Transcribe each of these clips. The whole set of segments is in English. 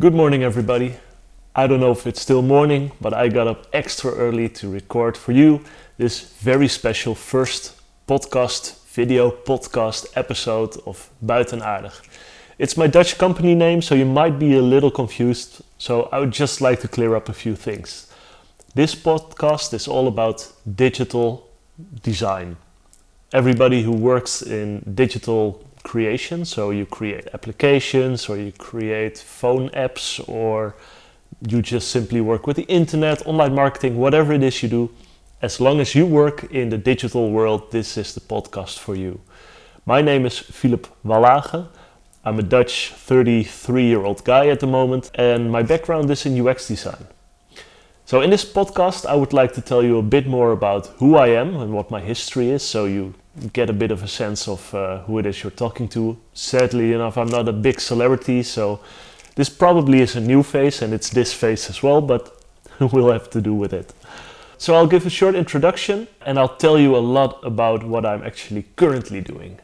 Good morning, everybody. I don't know if it's still morning, but I got up extra early to record for you this very special first podcast, video podcast episode of Buitenaardig. It's my Dutch company name, so you might be a little confused. So I would just like to clear up a few things. This podcast is all about digital design. Everybody who works in digital creation. So you create applications or you create phone apps or you just simply work with the internet, online marketing, whatever it is you do. As long as you work in the digital world, this is the podcast for you. My name is Philip Wallage. I'm a Dutch 33 year old guy at the moment, and my background is in UX design. So, in this podcast, I would like to tell you a bit more about who I am and what my history is so you get a bit of a sense of uh, who it is you're talking to. Sadly enough, I'm not a big celebrity, so this probably is a new face and it's this face as well, but we'll have to do with it. So I'll give a short introduction and I'll tell you a lot about what I'm actually currently doing.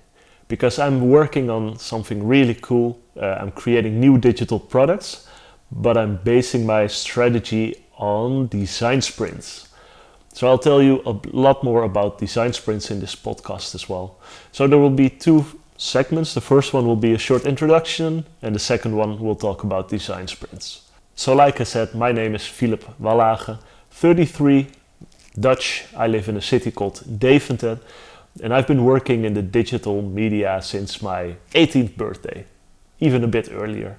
Because I'm working on something really cool. Uh, I'm creating new digital products, but I'm basing my strategy on design sprints. So I'll tell you a lot more about design sprints in this podcast as well. So there will be two segments. The first one will be a short introduction, and the second one will talk about design sprints. So, like I said, my name is Philip Wallage, 33, Dutch. I live in a city called Deventer, and I've been working in the digital media since my 18th birthday, even a bit earlier.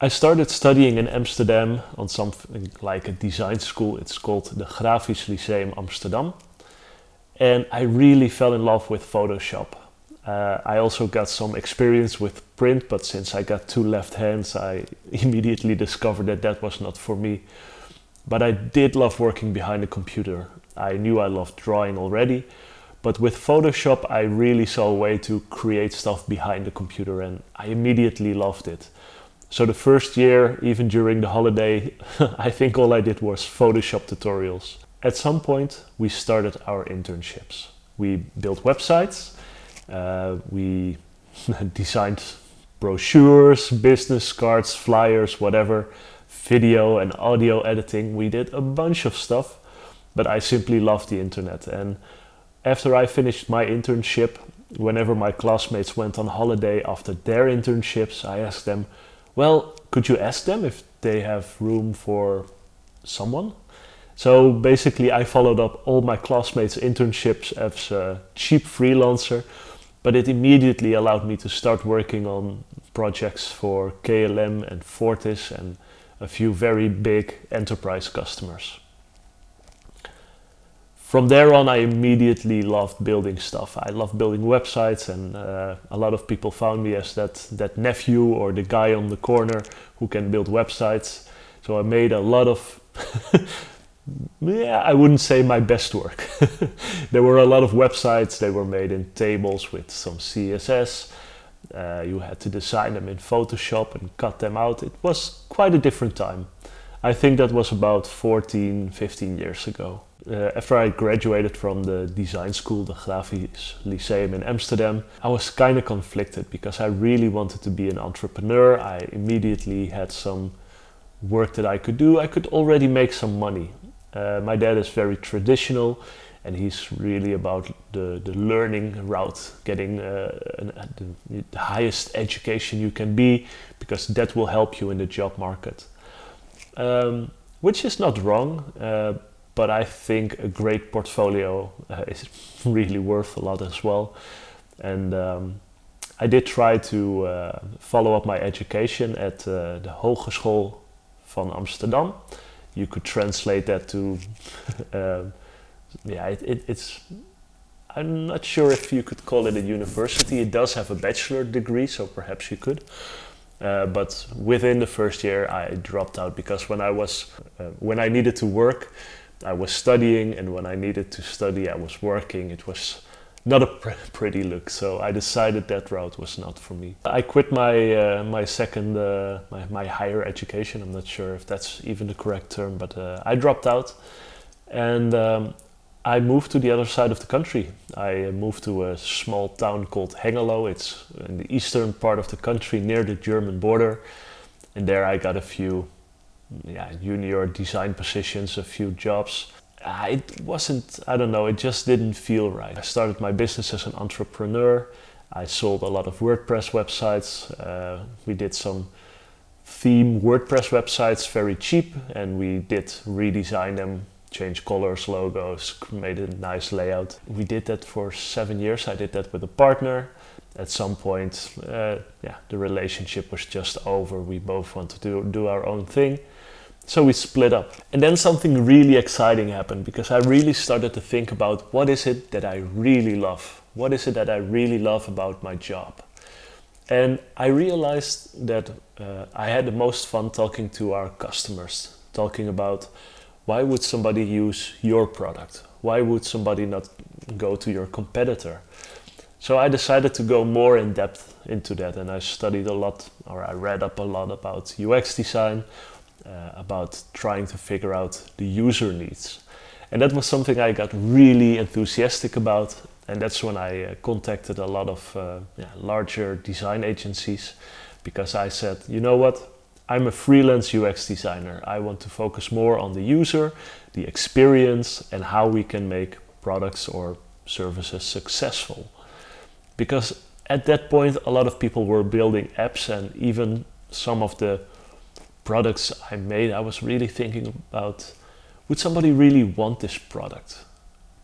I started studying in Amsterdam on something like a design school. It's called the Grafisch Lyceum Amsterdam. And I really fell in love with Photoshop. Uh, I also got some experience with print, but since I got two left hands, I immediately discovered that that was not for me. But I did love working behind a computer. I knew I loved drawing already, but with Photoshop, I really saw a way to create stuff behind the computer, and I immediately loved it. So the first year, even during the holiday, I think all I did was Photoshop tutorials. At some point, we started our internships. We built websites, uh, we designed brochures, business cards, flyers, whatever, video and audio editing. We did a bunch of stuff, but I simply loved the internet. And after I finished my internship, whenever my classmates went on holiday after their internships, I asked them, well, could you ask them if they have room for someone? So basically, I followed up all my classmates' internships as a cheap freelancer, but it immediately allowed me to start working on projects for KLM and Fortis and a few very big enterprise customers from there on, I immediately loved building stuff. I love building websites, and uh, a lot of people found me as that that nephew or the guy on the corner who can build websites. So I made a lot of. yeah, I wouldn't say my best work. there were a lot of websites. They were made in tables with some CSS. Uh, you had to design them in Photoshop and cut them out. It was quite a different time. I think that was about 14, 15 years ago uh, after I graduated from the design school, the Grafisch Lyceum in Amsterdam, I was kind of conflicted because I really wanted to be an entrepreneur. I immediately had some work that I could do. I could already make some money. Uh, my dad is very traditional and he's really about the, the learning route, getting uh, an, the, the highest education you can be because that will help you in the job market. Um, which is not wrong, uh, but I think a great portfolio uh, is really worth a lot as well. And um, I did try to uh, follow up my education at uh, the Hogeschool van Amsterdam. You could translate that to, um, yeah, it, it, it's. I'm not sure if you could call it a university. It does have a bachelor degree, so perhaps you could. Uh, but within the first year, I dropped out because when I was, uh, when I needed to work, I was studying, and when I needed to study, I was working. It was not a pr- pretty look, so I decided that route was not for me. I quit my uh, my second uh, my, my higher education. I'm not sure if that's even the correct term, but uh, I dropped out, and um, I moved to the other side of the country. I moved to a small town called Hengelo. It's in the eastern part of the country, near the German border. and there I got a few yeah, junior design positions, a few jobs. Uh, it wasn't, I don't know, it just didn't feel right. I started my business as an entrepreneur. I sold a lot of WordPress websites. Uh, we did some theme WordPress websites very cheap, and we did redesign them, change colors, logos, made a nice layout. We did that for seven years. I did that with a partner. At some point, uh, yeah, the relationship was just over. We both wanted to do our own thing. So we split up. And then something really exciting happened because I really started to think about what is it that I really love? What is it that I really love about my job? And I realized that uh, I had the most fun talking to our customers, talking about why would somebody use your product? Why would somebody not go to your competitor? So I decided to go more in depth into that and I studied a lot or I read up a lot about UX design, uh, about trying to figure out the user needs. And that was something I got really enthusiastic about. And that's when I uh, contacted a lot of uh, yeah, larger design agencies because I said, you know what? I'm a freelance UX designer. I want to focus more on the user, the experience, and how we can make products or services successful. Because at that point, a lot of people were building apps, and even some of the products I made, I was really thinking about would somebody really want this product?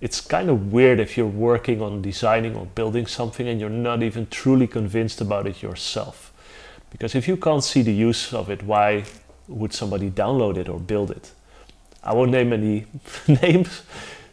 It's kind of weird if you're working on designing or building something and you're not even truly convinced about it yourself. Because if you can't see the use of it, why would somebody download it or build it? I won't name any names,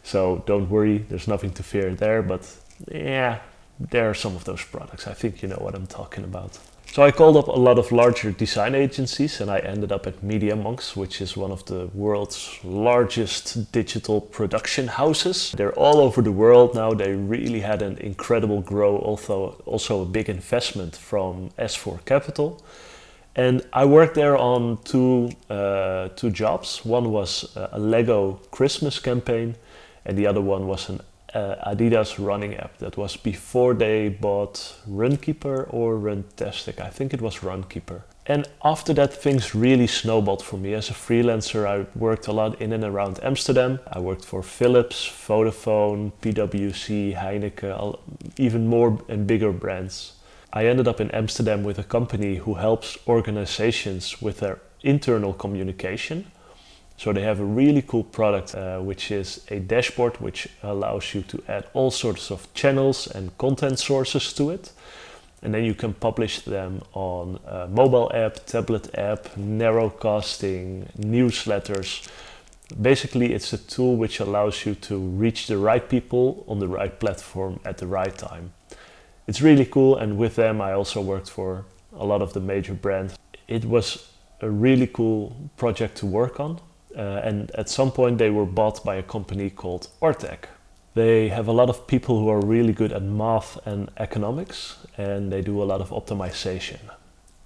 so don't worry, there's nothing to fear there, but yeah, there are some of those products. I think you know what I'm talking about. So I called up a lot of larger design agencies and I ended up at Media Monks, which is one of the world's largest digital production houses. They're all over the world now. They really had an incredible grow, also also a big investment from S4 Capital. And I worked there on two uh, two jobs. One was a Lego Christmas campaign, and the other one was an uh, Adidas running app. That was before they bought Runkeeper or Runtastic. I think it was Runkeeper. And after that, things really snowballed for me. As a freelancer, I worked a lot in and around Amsterdam. I worked for Philips, Vodafone, PwC, Heineken, even more and bigger brands. I ended up in Amsterdam with a company who helps organizations with their internal communication so they have a really cool product, uh, which is a dashboard which allows you to add all sorts of channels and content sources to it. And then you can publish them on a mobile app, tablet app, narrowcasting, newsletters. Basically, it's a tool which allows you to reach the right people on the right platform at the right time. It's really cool, and with them, I also worked for a lot of the major brands. It was a really cool project to work on uh, and at some point, they were bought by a company called Ortec. They have a lot of people who are really good at math and economics, and they do a lot of optimization.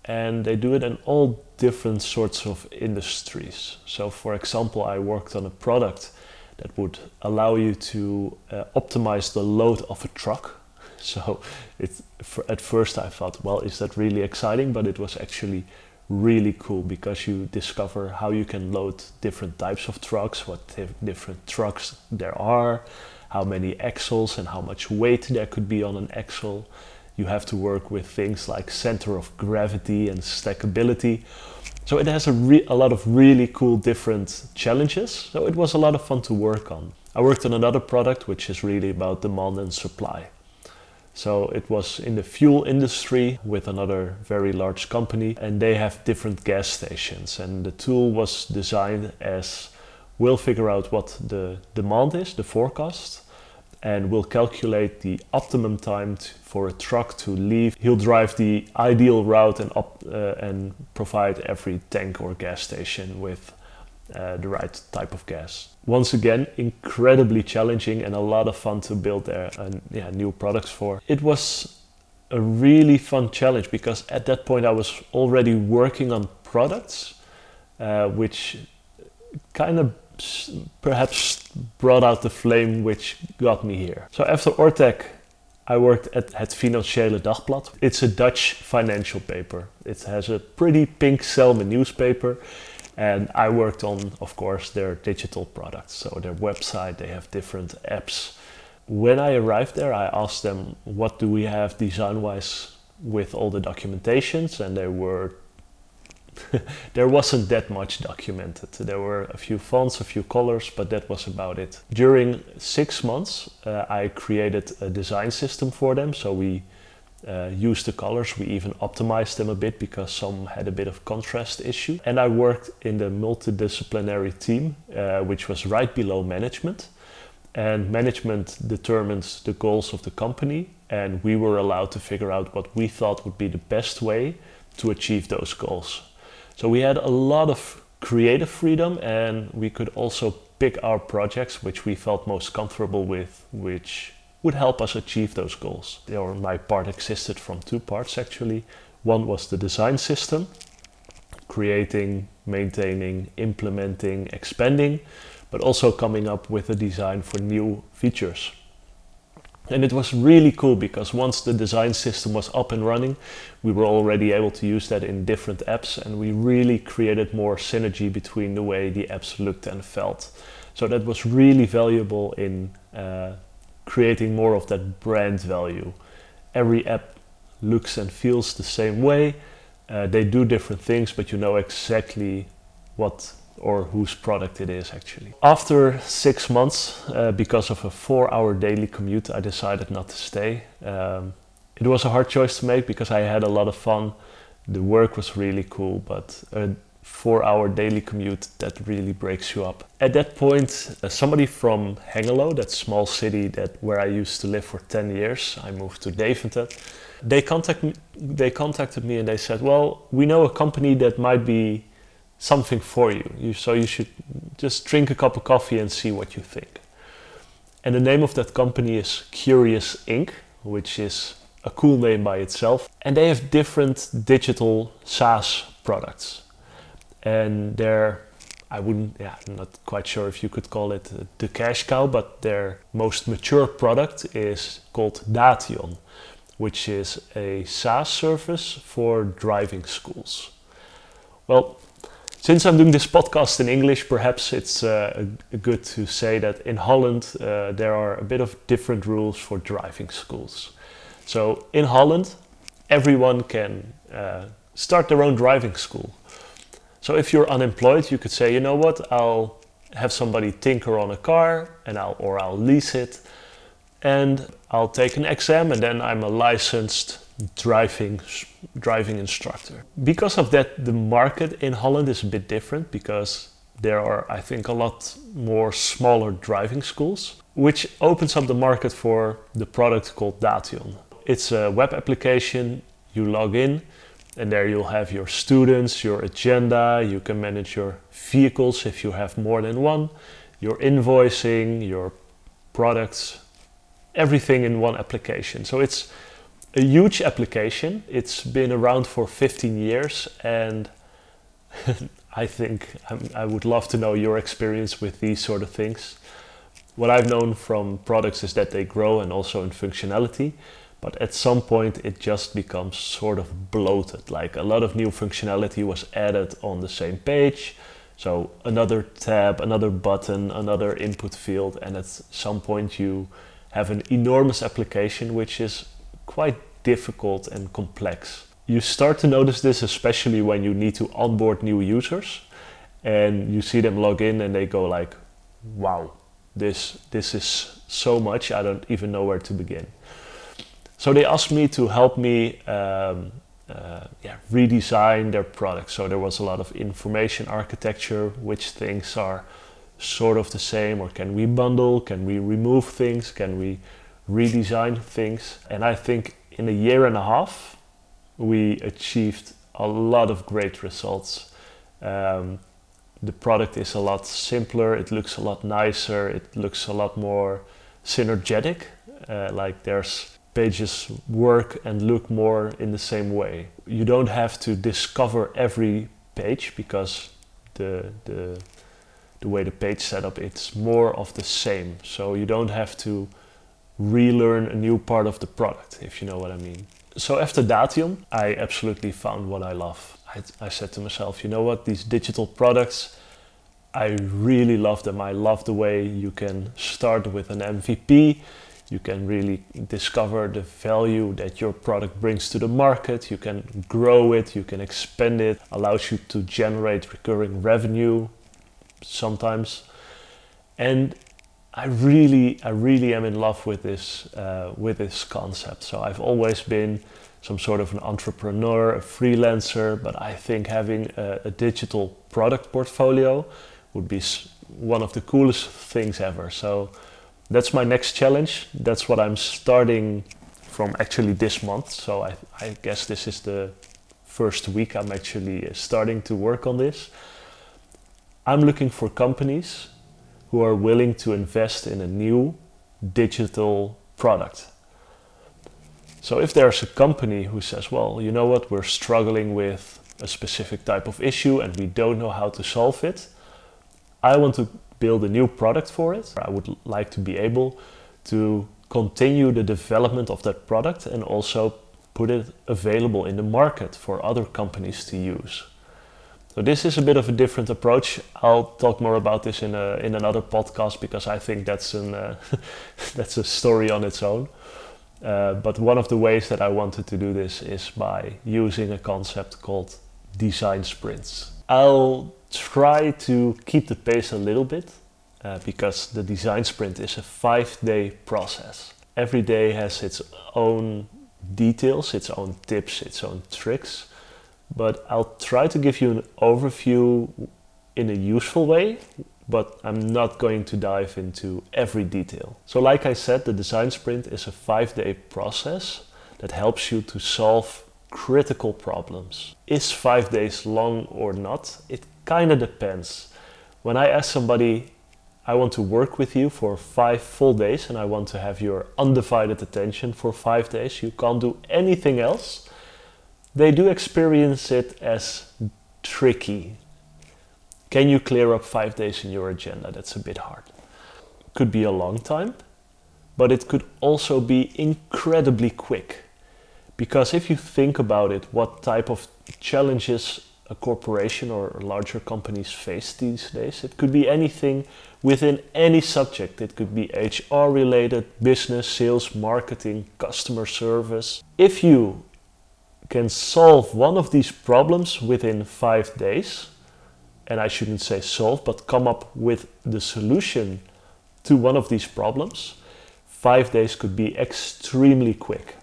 And they do it in all different sorts of industries. So, for example, I worked on a product that would allow you to uh, optimize the load of a truck. So, it, at first I thought, well, is that really exciting? But it was actually really cool because you discover how you can load different types of trucks, what different trucks there are, how many axles and how much weight there could be on an axle. You have to work with things like center of gravity and stackability. So it has a, re- a lot of really cool different challenges. So it was a lot of fun to work on. I worked on another product which is really about demand and supply. So it was in the fuel industry with another very large company, and they have different gas stations. And the tool was designed as we'll figure out what the demand is, the forecast, and we'll calculate the optimum time for a truck to leave. He'll drive the ideal route and, op- uh, and provide every tank or gas station with uh, the right type of gas. Once again, incredibly challenging and a lot of fun to build there and yeah, new products for. It was a really fun challenge because at that point I was already working on products, uh, which kind of perhaps brought out the flame which got me here. So after Ortec, I worked at Het Financiële Dagblad. It's a Dutch financial paper. It has a pretty pink Selma newspaper. And I worked on, of course, their digital products. So their website, they have different apps. When I arrived there, I asked them, what do we have design-wise with all the documentations? And they were there wasn't that much documented. There were a few fonts, a few colors, but that was about it. During six months, uh, I created a design system for them. So we uh, used the colors. We even optimized them a bit because some had a bit of contrast issue. And I worked in the multidisciplinary team, uh, which was right below management. And management determines the goals of the company, and we were allowed to figure out what we thought would be the best way to achieve those goals. So we had a lot of creative freedom and we could also pick our projects which we felt most comfortable with, which would help us achieve those goals. Or my part existed from two parts actually. One was the design system, creating, maintaining, implementing, expanding, but also coming up with a design for new features. And it was really cool because once the design system was up and running, we were already able to use that in different apps and we really created more synergy between the way the apps looked and felt. So that was really valuable in uh, creating more of that brand value. Every app looks and feels the same way. Uh, they do different things, but you know exactly what or whose product it is actually. After six months, uh, because of a four hour daily commute, I decided not to stay. Um, it was a hard choice to make because I had a lot of fun. The work was really cool, but a four hour daily commute that really breaks you up. At that point, uh, somebody from Hengelo, that small city that where I used to live for 10 years, I moved to Deventer. They contact me, they contacted me and they said, "Well, we know a company that might be something for you. you. So you should just drink a cup of coffee and see what you think. And the name of that company is Curious Inc., which is a cool name by itself. And they have different digital SaaS products. And they're, I wouldn't, yeah, I'm not quite sure if you could call it the cash cow, but their most mature product is called Dation, which is a SaaS service for driving schools. Well, since I'm doing this podcast in English, perhaps it's uh, good to say that in Holland uh, there are a bit of different rules for driving schools. So in Holland, everyone can uh, start their own driving school. So if you're unemployed, you could say, you know what, I'll have somebody tinker on a car, and I'll or I'll lease it, and I'll take an exam, and then I'm a licensed driving driving instructor. Because of that, the market in Holland is a bit different because there are, I think, a lot more smaller driving schools, which opens up the market for the product called Dation. It's a web application. You log in, and there you'll have your students, your agenda. You can manage your vehicles if you have more than one, your invoicing, your products, everything in one application. So it's a huge application. It's been around for 15 years, and I think I'm, i would love to know your experience with these sort of things. What I've known from products is that they grow and also in functionality, but at some point it just becomes sort of bloated. Like a lot of new functionality was added on the same page. So another tab, another button, another input field, and at some point you have an enormous application which is quite difficult and complex. You start to notice this especially when you need to onboard new users and you see them log in and they go like, wow, this, this is so much, I don't even know where to begin. So they asked me to help me um, uh, yeah, redesign their product. So there was a lot of information architecture, which things are sort of the same, or can we bundle? Can we remove things? Can we redesign things? And I think in a year and a half, we achieved a lot of great results. Um, the product is a lot simpler, it looks a lot nicer, it looks a lot more synergetic. Uh, like there's pages work and look more in the same way. You don't have to discover every page because the the the way the page setup it's more of the same. So you don't have to relearn a new part of the product, if you know what I mean. So after Dation, I absolutely found what I love. I, I said to myself, you know what, these digital products, I really love them. I love the way you can start with an MVP. You can really discover the value that your product brings to the market. You can grow it, you can expand it, allows you to generate recurring revenue sometimes. And I really, I really am in love with this, uh, with this concept. So I've always been some sort of an entrepreneur, a freelancer, but I think having a, a digital product portfolio would be one of the coolest things ever. So that's my next challenge. That's what I'm starting from actually this month. So I, I guess this is the first week I'm actually uh, starting to work on this. I'm looking for companies who are willing to invest in a new digital product. So if there's a company who says, well, you know what, we're struggling with a specific type of issue and we don't know how to solve it, I want to build a new product for it. I would like to be able to continue the development of that product and also put it available in the market for other companies to use. So this is a bit of a different approach. I'll talk more about this in a, in another podcast because I think that's an uh, that's a story on its own. Uh, but one of the ways that I wanted to do this is by using a concept called design sprints. I'll try to keep the pace a little bit uh, because the design sprint is a five day process. Every day has its own details, its own tips, its own tricks but I'll try to give you an overview in a useful way, but I'm not going to dive into every detail. So, like I said, the design sprint is a five day process that helps you to solve critical problems. Is five days long or not? It kind of depends. When I ask somebody, I want to work with you for five full days and I want to have your undivided attention for five days, you can't do anything else they do experience it as tricky. Can you clear up five days in your agenda? That's a bit hard. Could be a long time, but it could also be incredibly quick. Because if you think about it, what type of challenges a corporation or larger companies face these days, it could be anything within any subject. It could be HR related, business, sales, marketing, customer service. If you can solve one of these problems within five days, and I shouldn't say solve, but come up with the solution to one of these problems, five days could be extremely quick.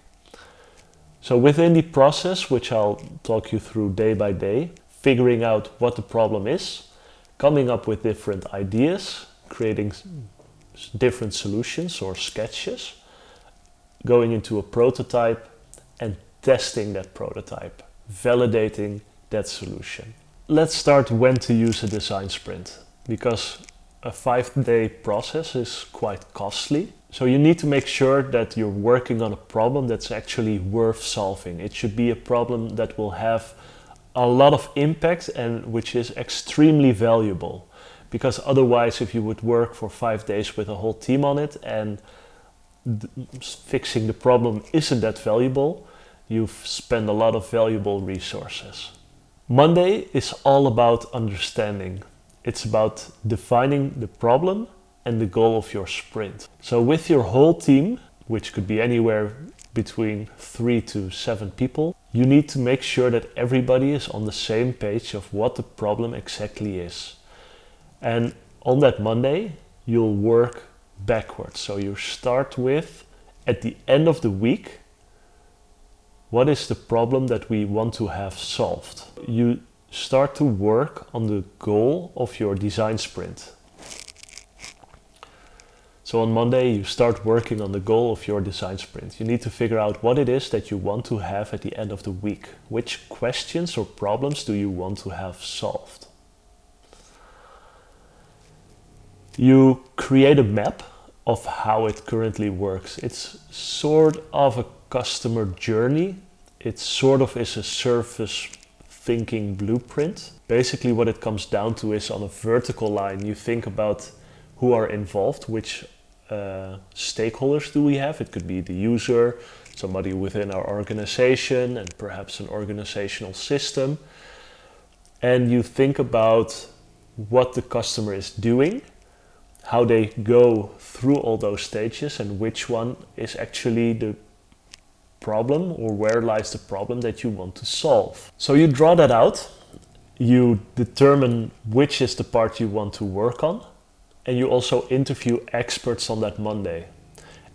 So, within the process, which I'll talk you through day by day, figuring out what the problem is, coming up with different ideas, creating different solutions or sketches, going into a prototype, and testing that prototype, validating that solution. Let's start when to use a design sprint because a five day process is quite costly. So you need to make sure that you're working on a problem that's actually worth solving. It should be a problem that will have a lot of impact and which is extremely valuable. Because otherwise, if you would work for five days with a whole team on it and fixing the problem isn't that valuable, you've spent a lot of valuable resources. Monday is all about understanding. It's about defining the problem and the goal of your sprint. So, with your whole team, which could be anywhere between three to seven people, you need to make sure that everybody is on the same page of what the problem exactly is. And on that Monday, you'll work backwards. So, you start with at the end of the week, what is the problem that we want to have solved? You start to work on the goal of your design sprint. So on Monday, you start working on the goal of your design sprint. You need to figure out what it is that you want to have at the end of the week. Which questions or problems do you want to have solved? You create a map of how it currently works. It's sort of a customer journey it sort of is a surface thinking blueprint. Basically, what it comes down to is on a vertical line, you think about who are involved, which uh, stakeholders do we have? It could be the user, somebody within our organization, and perhaps an organizational system. And you think about what the customer is doing, how they go through all those stages, and which one is actually the problem or where lies the problem that you want to solve. So you draw that out, you determine which is the part you want to work on, and you also interview experts on that Monday.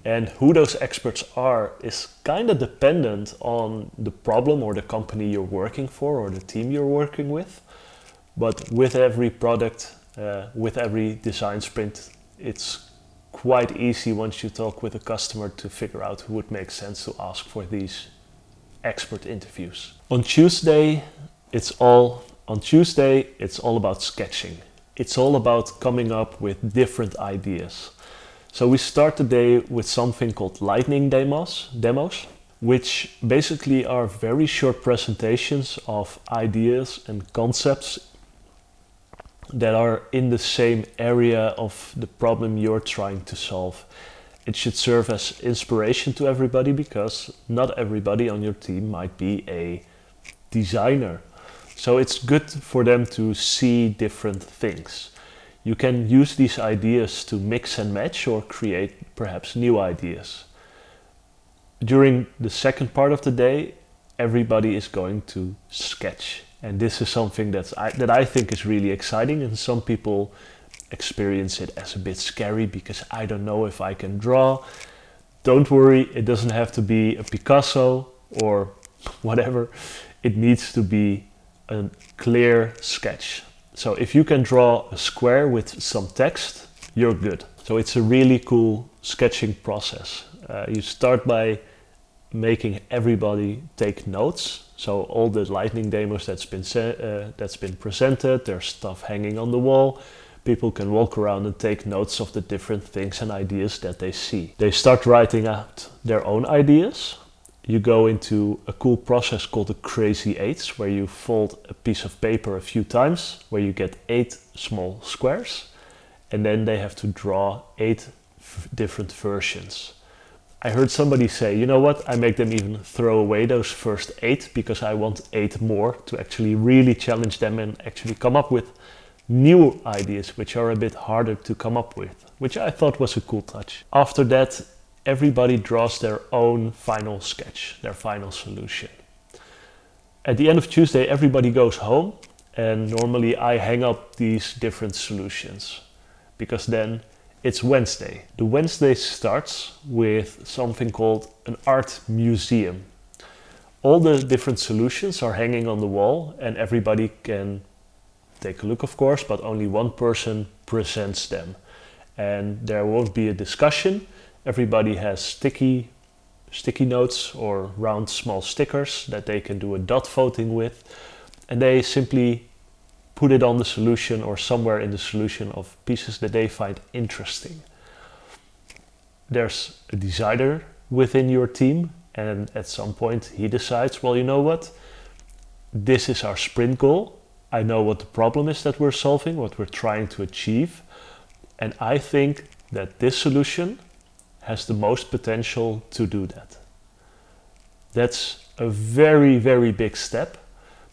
And who those experts are is kind of dependent on the problem or the company you're working for or the team you're working with. But with every product, uh, with every design sprint, it's quite easy once you talk with a customer to figure out who would make sense to ask for these expert interviews. On Tuesday, it's all on Tuesday, it's all about sketching. It's all about coming up with different ideas. So we start the day with something called lightning demos, demos, which basically are very short presentations of ideas and concepts that are in the same area of the problem you're trying to solve. It should serve as inspiration to everybody because not everybody on your team might be a designer. So it's good for them to see different things. You can use these ideas to mix and match or create perhaps new ideas. During the second part of the day, everybody is going to sketch and this is something that's I, that I think is really exciting and some people experience it as a bit scary because I don't know if I can draw. Don't worry, it doesn't have to be a Picasso or whatever. It needs to be a clear sketch. So if you can draw a square with some text, you're good. So it's a really cool sketching process. Uh, you start by making everybody take notes so all the lightning demos that's been uh, that's been presented, there's stuff hanging on the wall. People can walk around and take notes of the different things and ideas that they see. They start writing out their own ideas. You go into a cool process called the crazy eights, where you fold a piece of paper a few times, where you get eight small squares, and then they have to draw eight different versions. I heard somebody say, you know what, I make them even throw away those first eight because I want eight more to actually really challenge them and actually come up with new ideas which are a bit harder to come up with, which I thought was a cool touch. After that, everybody draws their own final sketch, their final solution. At the end of Tuesday, everybody goes home, and normally I hang up these different solutions because then it's Wednesday. The Wednesday starts with something called an art museum. All the different solutions are hanging on the wall, and everybody can take a look, of course, but only one person presents them. And there won't be a discussion. Everybody has sticky sticky notes or round small stickers that they can do a dot voting with, and they simply put it on the solution or somewhere in the solution of pieces that they find interesting. There's a designer within your team, and at some point he decides, well, you know what? This is our sprint goal. I know what the problem is that we're solving, what we're trying to achieve, and I think that this solution has the most potential to do that. That's a very, very big step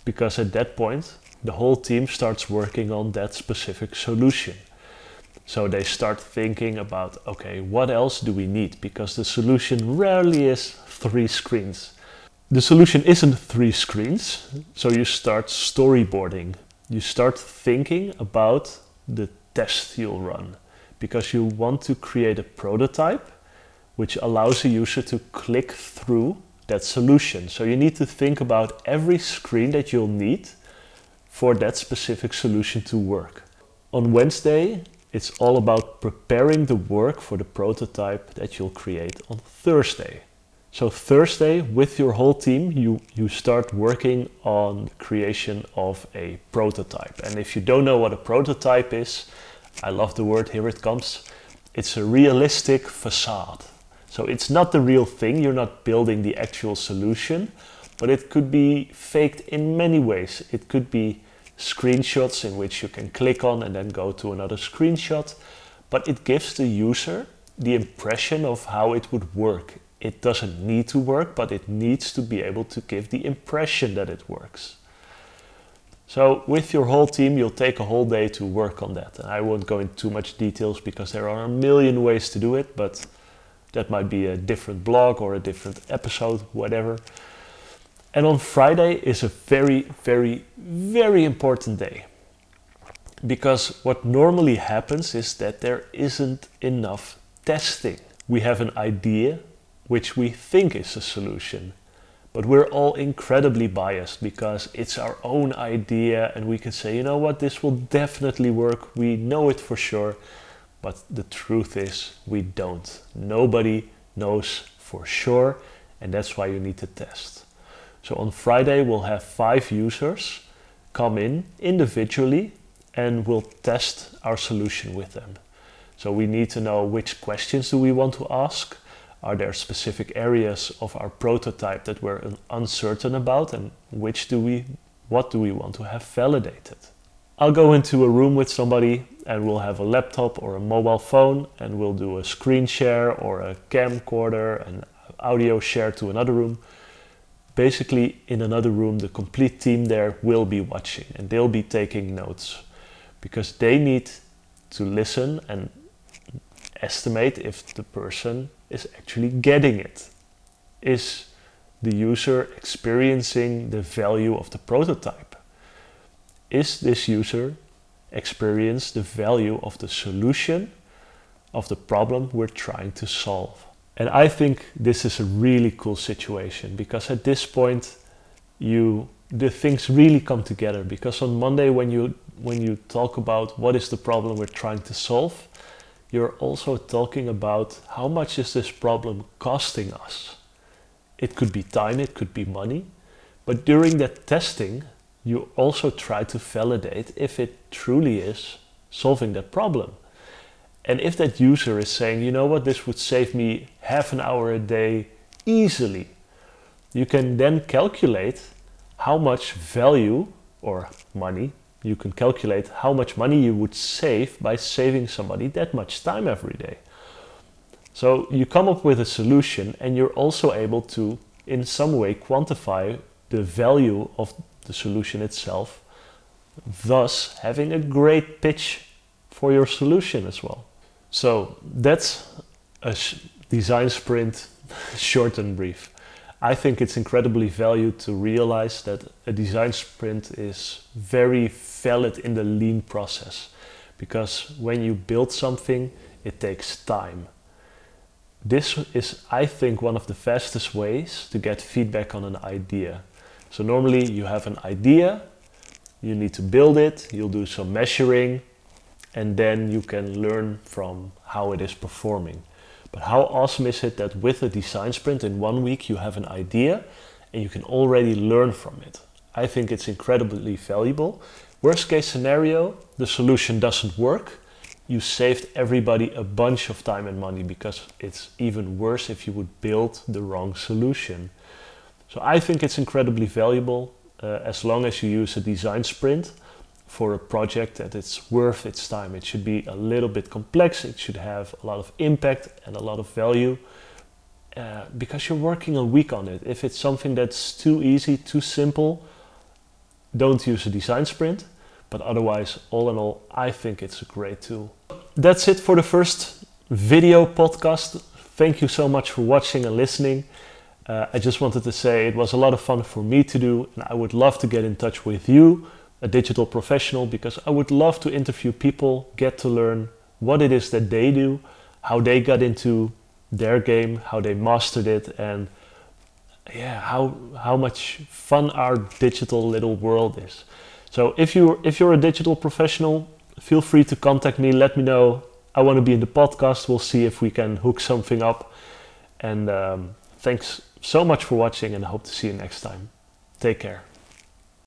because at that point, the whole team starts working on that specific solution. So they start thinking about okay, what else do we need? Because the solution rarely is three screens. The solution isn't three screens, so you start storyboarding. You start thinking about the test you'll run because you want to create a prototype which allows a user to click through that solution. So you need to think about every screen that you'll need for that specific solution to work. On Wednesday, it's all about preparing the work for the prototype that you'll create on Thursday. So Thursday, with your whole team, you, you start working on creation of a prototype. And if you don't know what a prototype is, I love the word, here it comes. It's a realistic facade. So it's not the real thing, you're not building the actual solution, but it could be faked in many ways. It could be screenshots in which you can click on and then go to another screenshot. But it gives the user the impression of how it would work. It doesn't need to work, but it needs to be able to give the impression that it works. So with your whole team, you'll take a whole day to work on that. And I won't go into too much details because there are a million ways to do it, but that might be a different blog or a different episode, whatever. And on Friday is a very, very, very important day. Because what normally happens is that there isn't enough testing. We have an idea which we think is a solution, but we're all incredibly biased because it's our own idea and we can say, you know what, this will definitely work. We know it for sure. But the truth is, we don't. Nobody knows for sure, and that's why you need to test. So on Friday, we'll have five users come in individually and we'll test our solution with them. So we need to know which questions do we want to ask are there specific areas of our prototype that we're uncertain about and which do we what do we want to have validated? I'll go into a room with somebody and we'll have a laptop or a mobile phone and we'll do a screen share or a camcorder and audio share to another room. Basically, in another room, the complete team there will be watching and they'll be taking notes because they need to listen and estimate if the person is actually getting it. Is the user experiencing the value of the prototype? Is this user experience the value of the solution of the problem we're trying to solve? And I think this is a really cool situation because at this point you the things really come together because on Monday when you when you talk about what is the problem we're trying to solve, you're also talking about how much is this problem costing us. It could be time, it could be money, but during that testing, you also try to validate if it truly is solving that problem. And if that user is saying, you know what, this would save me half an hour a day easily, you can then calculate how much value or money you can calculate how much money you would save by saving somebody that much time every day. So you come up with a solution and you're also able to, in some way, quantify the value of the solution itself, thus having a great pitch for your solution as well. So that's a design sprint short and brief. I think it's incredibly valued to realize that a design sprint is very valid in the lean process because when you build something, it takes time. This is, I think, one of the fastest ways to get feedback on an idea. So, normally you have an idea, you need to build it, you'll do some measuring, and then you can learn from how it is performing. But how awesome is it that with a design sprint in one week you have an idea and you can already learn from it? I think it's incredibly valuable. Worst case scenario, the solution doesn't work. You saved everybody a bunch of time and money because it's even worse if you would build the wrong solution. So I think it's incredibly valuable uh, as long as you use a design sprint for a project that it's worth its time. It should be a little bit complex, it should have a lot of impact and a lot of value uh, because you're working a week on it. If it's something that's too easy, too simple, don't use a design sprint. But otherwise, all in all, I think it's a great tool. That's it for the first video podcast. Thank you so much for watching and listening. Uh, I just wanted to say it was a lot of fun for me to do, and I would love to get in touch with you a digital professional because I would love to interview people, get to learn what it is that they do, how they got into their game, how they mastered it, and yeah, how how much fun our digital little world is. So if you if you're a digital professional, feel free to contact me. Let me know. I want to be in the podcast. We'll see if we can hook something up. And um, thanks so much for watching, and I hope to see you next time. Take care.